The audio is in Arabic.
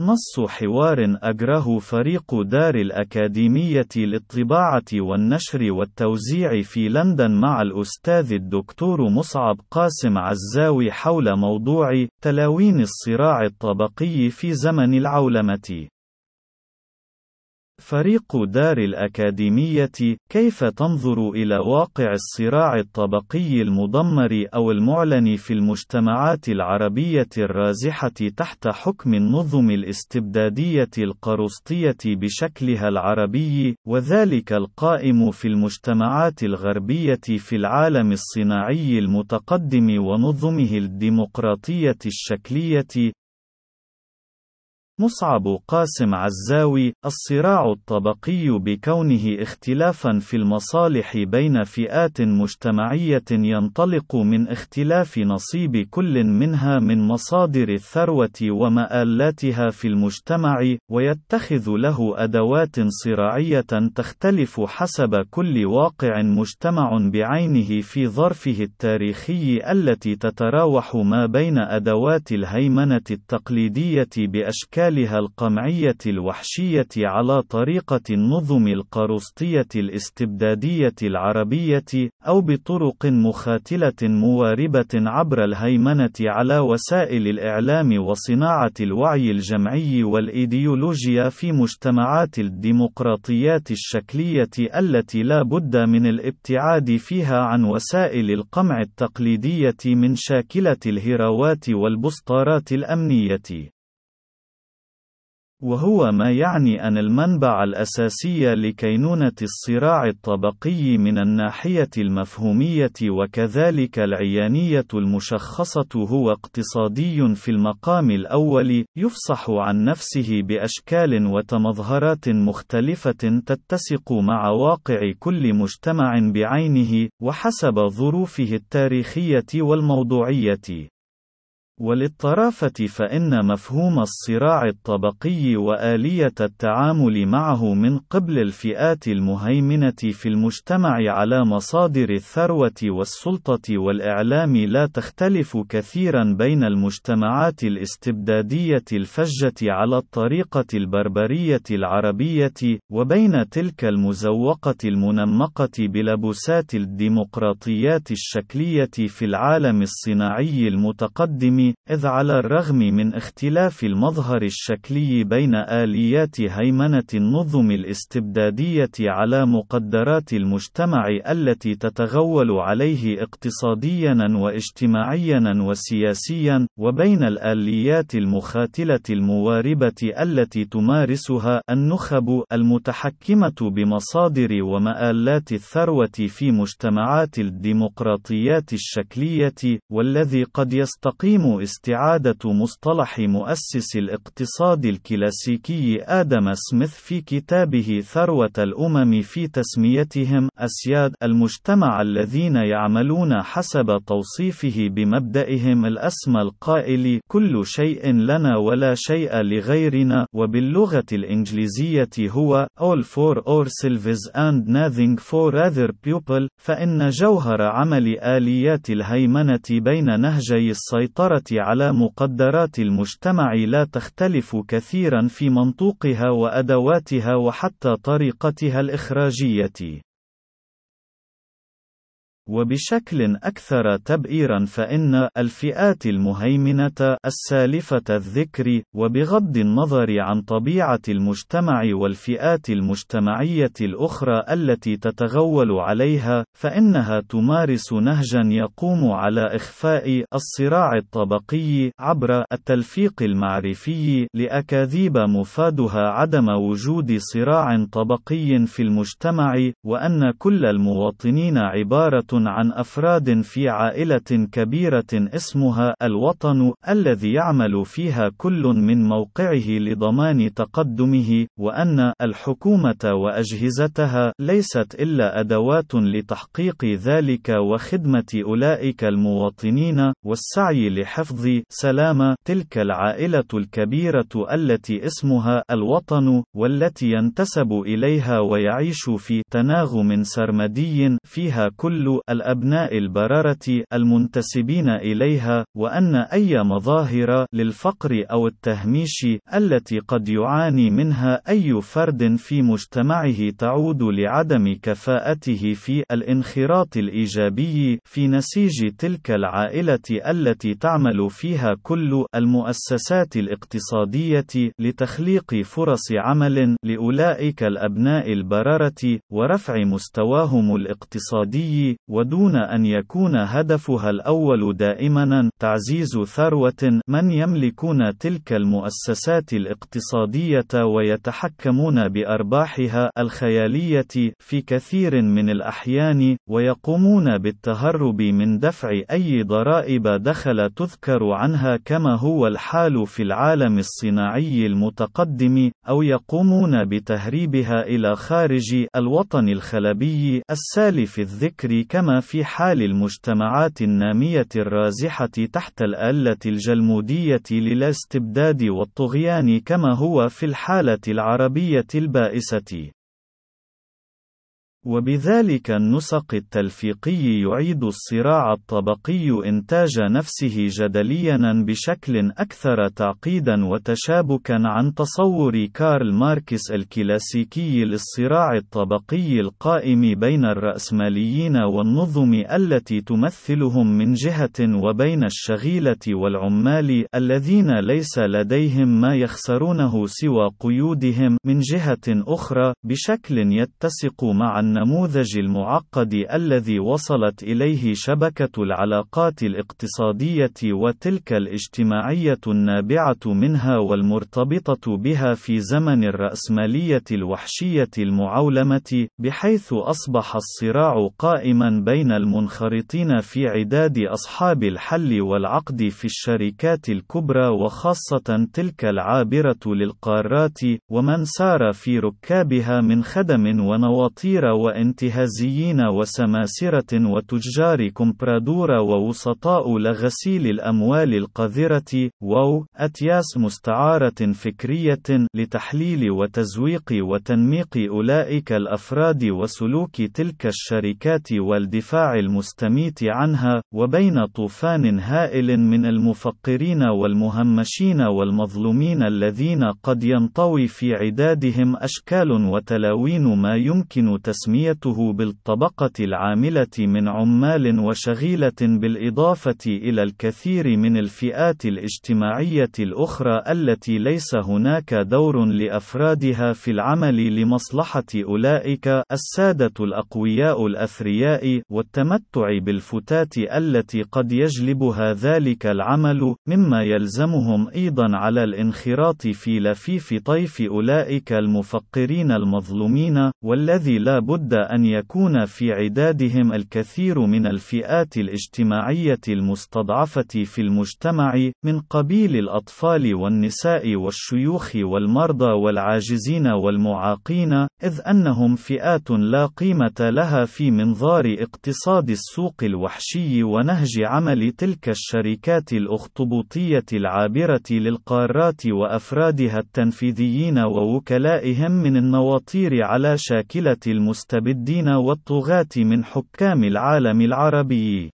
نص حوار أجره فريق دار الأكاديمية للطباعة والنشر والتوزيع في لندن مع الأستاذ الدكتور مصعب قاسم عزاوي حول موضوع تلاوين الصراع الطبقي في زمن العولمة. فريق دار الأكاديمية كيف تنظر إلى واقع الصراع الطبقي المدمر أو المعلن في المجتمعات العربية الرازحة تحت حكم النظم الاستبدادية القرسطية بشكلها العربي وذلك القائم في المجتمعات الغربية في العالم الصناعي المتقدم ونظمه الديمقراطية الشكلية مصعب قاسم عزاوي الصراع الطبقي بكونه اختلافا في المصالح بين فئات مجتمعية ينطلق من اختلاف نصيب كل منها من مصادر الثروة ومآلاتها في المجتمع ويتخذ له أدوات صراعية تختلف حسب كل واقع مجتمع بعينه في ظرفه التاريخي التي تتراوح ما بين أدوات الهيمنة التقليدية بأشكال أشكالها القمعية الوحشية على طريقة النظم القرسطية الاستبدادية العربية، أو بطرق مخاتلة مواربة عبر الهيمنة على وسائل الإعلام وصناعة الوعي الجمعي والإيديولوجيا في مجتمعات الديمقراطيات الشكلية التي لا بد من الابتعاد فيها عن وسائل القمع التقليدية من شاكلة الهراوات والبسطارات الأمنية. وهو ما يعني أن المنبع الأساسي لكينونة الصراع الطبقي من الناحية المفهومية وكذلك العيانية المشخصة هو اقتصادي في المقام الأول، يفصح عن نفسه بأشكال وتمظهرات مختلفة تتسق مع واقع كل مجتمع بعينه، وحسب ظروفه التاريخية والموضوعية. وللطرافة فإن مفهوم الصراع الطبقي وآلية التعامل معه من قبل الفئات المهيمنة في المجتمع على مصادر الثروة والسلطة والإعلام لا تختلف كثيرا بين المجتمعات الاستبدادية الفجة على الطريقة البربرية العربية، وبين تلك المزوقة المنمقة بلبسات الديمقراطيات الشكلية في العالم الصناعي المتقدم إذ على الرغم من اختلاف المظهر الشكلي بين آليات هيمنة النظم الاستبدادية على مقدرات المجتمع التي تتغول عليه اقتصاديا واجتماعيا وسياسيا، وبين الآليات المخاتلة المواربة التي تمارسها النخب المتحكمة بمصادر ومآلات الثروة في مجتمعات الديمقراطيات الشكلية، والذي قد يستقيم استعادة مصطلح مؤسس الاقتصاد الكلاسيكي آدم سميث في كتابه ثروة الأمم في تسميتهم أسياد المجتمع الذين يعملون حسب توصيفه بمبدئهم الأسمى القائل كل شيء لنا ولا شيء لغيرنا وباللغة الإنجليزية هو all for ourselves and nothing for other people فإن جوهر عمل آليات الهيمنة بين نهجي السيطرة على مقدرات المجتمع لا تختلف كثيرا في منطوقها وأدواتها وحتى طريقتها الإخراجية. وبشكل أكثر تبئيرا فإن الفئات المهيمنة السالفة الذكر وبغض النظر عن طبيعة المجتمع والفئات المجتمعية الأخرى التي تتغول عليها فإنها تمارس نهجا يقوم على إخفاء الصراع الطبقي عبر التلفيق المعرفي لأكاذيب مفادها عدم وجود صراع طبقي في المجتمع وأن كل المواطنين عبارة عن أفراد في عائلة كبيرة اسمها الوطن، الذي يعمل فيها كل من موقعه لضمان تقدمه، وأن الحكومة وأجهزتها ليست إلا أدوات لتحقيق ذلك وخدمة أولئك المواطنين، والسعي لحفظ سلام تلك العائلة الكبيرة التي اسمها الوطن، والتي ينتسب إليها ويعيش في تناغم سرمدي فيها كل الأبناء البررة المنتسبين إليها، وأن أي مظاهر للفقر أو التهميش التي قد يعاني منها أي فرد في مجتمعه تعود لعدم كفاءته في الانخراط الإيجابي في نسيج تلك العائلة التي تعمل فيها كل المؤسسات الاقتصادية لتخليق فرص عمل لأولئك الأبناء البررة ورفع مستواهم الاقتصادي ودون أن يكون هدفها الأول دائما تعزيز ثروة من يملكون تلك المؤسسات الاقتصادية ويتحكمون بأرباحها الخيالية في كثير من الأحيان ويقومون بالتهرب من دفع أي ضرائب دخل تذكر عنها كما هو الحال في العالم الصناعي المتقدم أو يقومون بتهريبها إلى خارج الوطن الخلبي السالف الذكر كما في حال المجتمعات النامية الرازحة تحت الآلة الجلمودية للاستبداد والطغيان كما هو في الحالة العربية البائسة. وبذلك النسق التلفيقي يعيد الصراع الطبقي إنتاج نفسه جدليا بشكل أكثر تعقيدا وتشابكا عن تصور كارل ماركس الكلاسيكي للصراع الطبقي القائم بين الرأسماليين والنظم التي تمثلهم من جهة وبين الشغيلة والعمال الذين ليس لديهم ما يخسرونه سوى قيودهم من جهة أخرى بشكل يتسق مع النموذج المعقد الذي وصلت إليه شبكة العلاقات الاقتصادية وتلك الاجتماعية النابعة منها والمرتبطة بها في زمن الرأسمالية الوحشية المعولمة، بحيث أصبح الصراع قائما بين المنخرطين في عداد أصحاب الحل والعقد في الشركات الكبرى وخاصة تلك العابرة للقارات، ومن سار في ركابها من خدم ونواطير وانتهازيين وسماسرة وتجار كومبرادورا ووسطاء لغسيل الأموال القذرة واو أتياس مستعارة فكرية لتحليل وتزويق وتنميق أولئك الأفراد وسلوك تلك الشركات والدفاع المستميت عنها وبين طوفان هائل من المفقرين والمهمشين والمظلومين الذين قد ينطوي في عدادهم أشكال وتلاوين ما يمكن تسميته تسميته بالطبقة العاملة من عمال وشغيلة بالإضافة إلى الكثير من الفئات الاجتماعية الأخرى التي ليس هناك دور لأفرادها في العمل لمصلحة أولئك السادة الأقوياء الأثرياء والتمتع بالفتات التي قد يجلبها ذلك العمل مما يلزمهم أيضا على الانخراط في لفيف طيف أولئك المفقرين المظلومين والذي لا بد بد أن يكون في عدادهم الكثير من الفئات الاجتماعية المستضعفة في المجتمع، من قبيل الأطفال والنساء والشيوخ والمرضى والعاجزين والمعاقين، إذ أنهم فئات لا قيمة لها في منظار اقتصاد السوق الوحشي ونهج عمل تلك الشركات الأخطبوطية العابرة للقارات وأفرادها التنفيذيين ووكلائهم من النواطير على شاكلة المستوى المستبدين والطغاة من حكام العالم العربي.